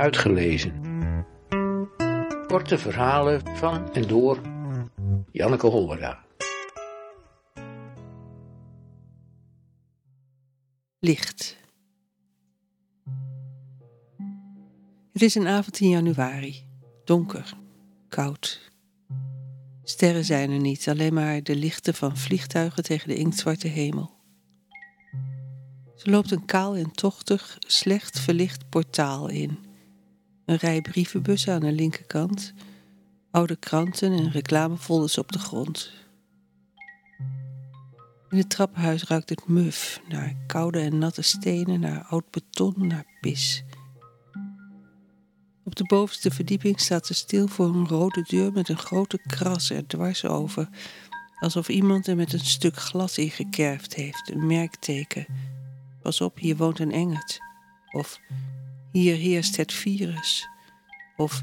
uitgelezen. Korte verhalen van en door Janneke Hollera. Licht. Het is een avond in januari. Donker, koud. Sterren zijn er niet, alleen maar de lichten van vliegtuigen tegen de inktzwarte hemel. Ze loopt een kaal en tochtig, slecht verlicht portaal in. Een rij brievenbussen aan de linkerkant, oude kranten en reclamefolders op de grond. In het trappenhuis ruikt het muf, naar koude en natte stenen, naar oud beton, naar pis. Op de bovenste verdieping staat ze stil voor een rode deur met een grote kras er dwars over, alsof iemand er met een stuk glas in gekerfd heeft, een merkteken. Pas op, hier woont een engert. Of hier heerst het virus. Of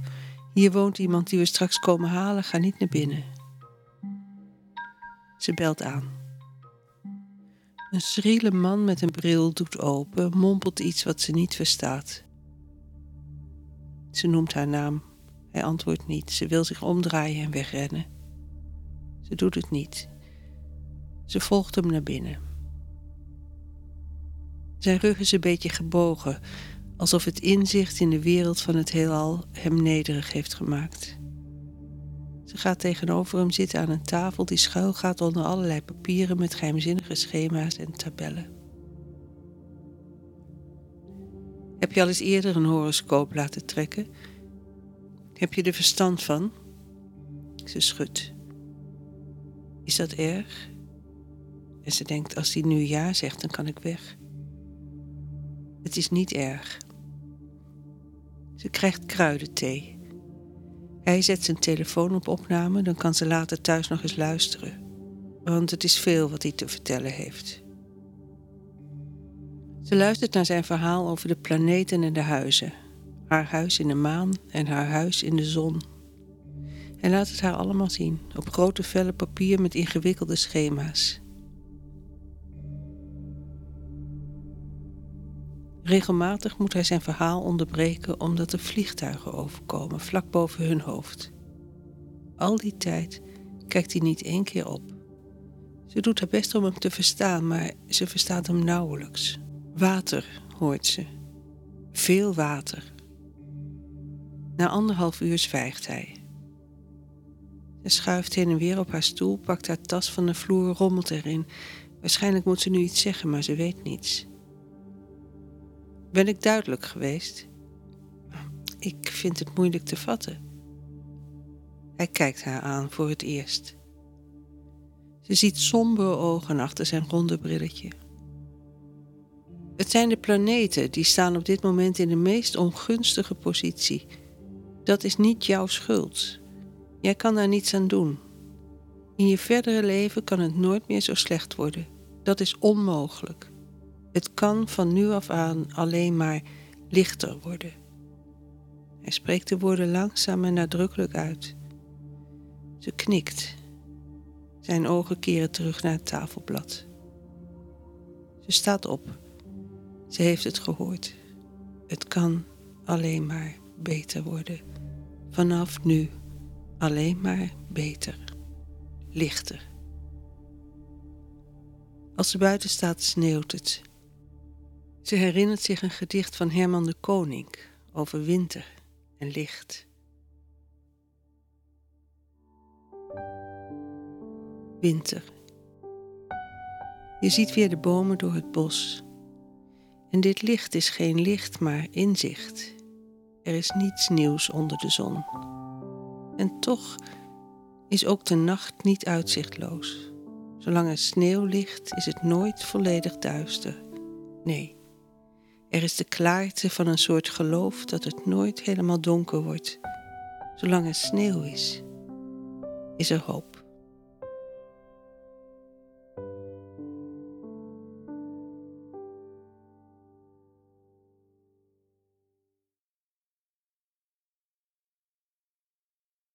hier woont iemand die we straks komen halen, ga niet naar binnen. Ze belt aan. Een schriele man met een bril doet open, mompelt iets wat ze niet verstaat. Ze noemt haar naam. Hij antwoordt niet. Ze wil zich omdraaien en wegrennen. Ze doet het niet. Ze volgt hem naar binnen. Zijn rug is een beetje gebogen, alsof het inzicht in de wereld van het heelal hem nederig heeft gemaakt. Ze gaat tegenover hem zitten aan een tafel die schuil gaat onder allerlei papieren met geheimzinnige schema's en tabellen. Heb je al eens eerder een horoscoop laten trekken? Heb je er verstand van? Ze schudt. Is dat erg? En ze denkt, als hij nu ja zegt, dan kan ik weg. Het is niet erg. Ze krijgt kruidenthee. Hij zet zijn telefoon op opname, dan kan ze later thuis nog eens luisteren. Want het is veel wat hij te vertellen heeft. Ze luistert naar zijn verhaal over de planeten en de huizen. Haar huis in de maan en haar huis in de zon. Hij laat het haar allemaal zien, op grote vellen papier met ingewikkelde schema's. Regelmatig moet hij zijn verhaal onderbreken omdat er vliegtuigen overkomen vlak boven hun hoofd. Al die tijd kijkt hij niet één keer op. Ze doet haar best om hem te verstaan, maar ze verstaat hem nauwelijks. Water, hoort ze. Veel water. Na anderhalf uur zwijgt hij. Ze schuift heen en weer op haar stoel, pakt haar tas van de vloer, rommelt erin. Waarschijnlijk moet ze nu iets zeggen, maar ze weet niets. Ben ik duidelijk geweest? Ik vind het moeilijk te vatten. Hij kijkt haar aan voor het eerst. Ze ziet sombere ogen achter zijn ronde brilletje. Het zijn de planeten die staan op dit moment in de meest ongunstige positie. Dat is niet jouw schuld. Jij kan daar niets aan doen. In je verdere leven kan het nooit meer zo slecht worden. Dat is onmogelijk. Het kan van nu af aan alleen maar lichter worden. Hij spreekt de woorden langzaam en nadrukkelijk uit. Ze knikt. Zijn ogen keren terug naar het tafelblad. Ze staat op. Ze heeft het gehoord. Het kan alleen maar beter worden. Vanaf nu alleen maar beter. Lichter. Als ze buiten staat, sneeuwt het. Ze herinnert zich een gedicht van Herman de Koning over winter en licht. Winter. Je ziet weer de bomen door het bos. En dit licht is geen licht, maar inzicht. Er is niets nieuws onder de zon. En toch is ook de nacht niet uitzichtloos. Zolang er sneeuw ligt, is het nooit volledig duister. Nee, er is de klaarte van een soort geloof dat het nooit helemaal donker wordt. Zolang er sneeuw is, is er hoop.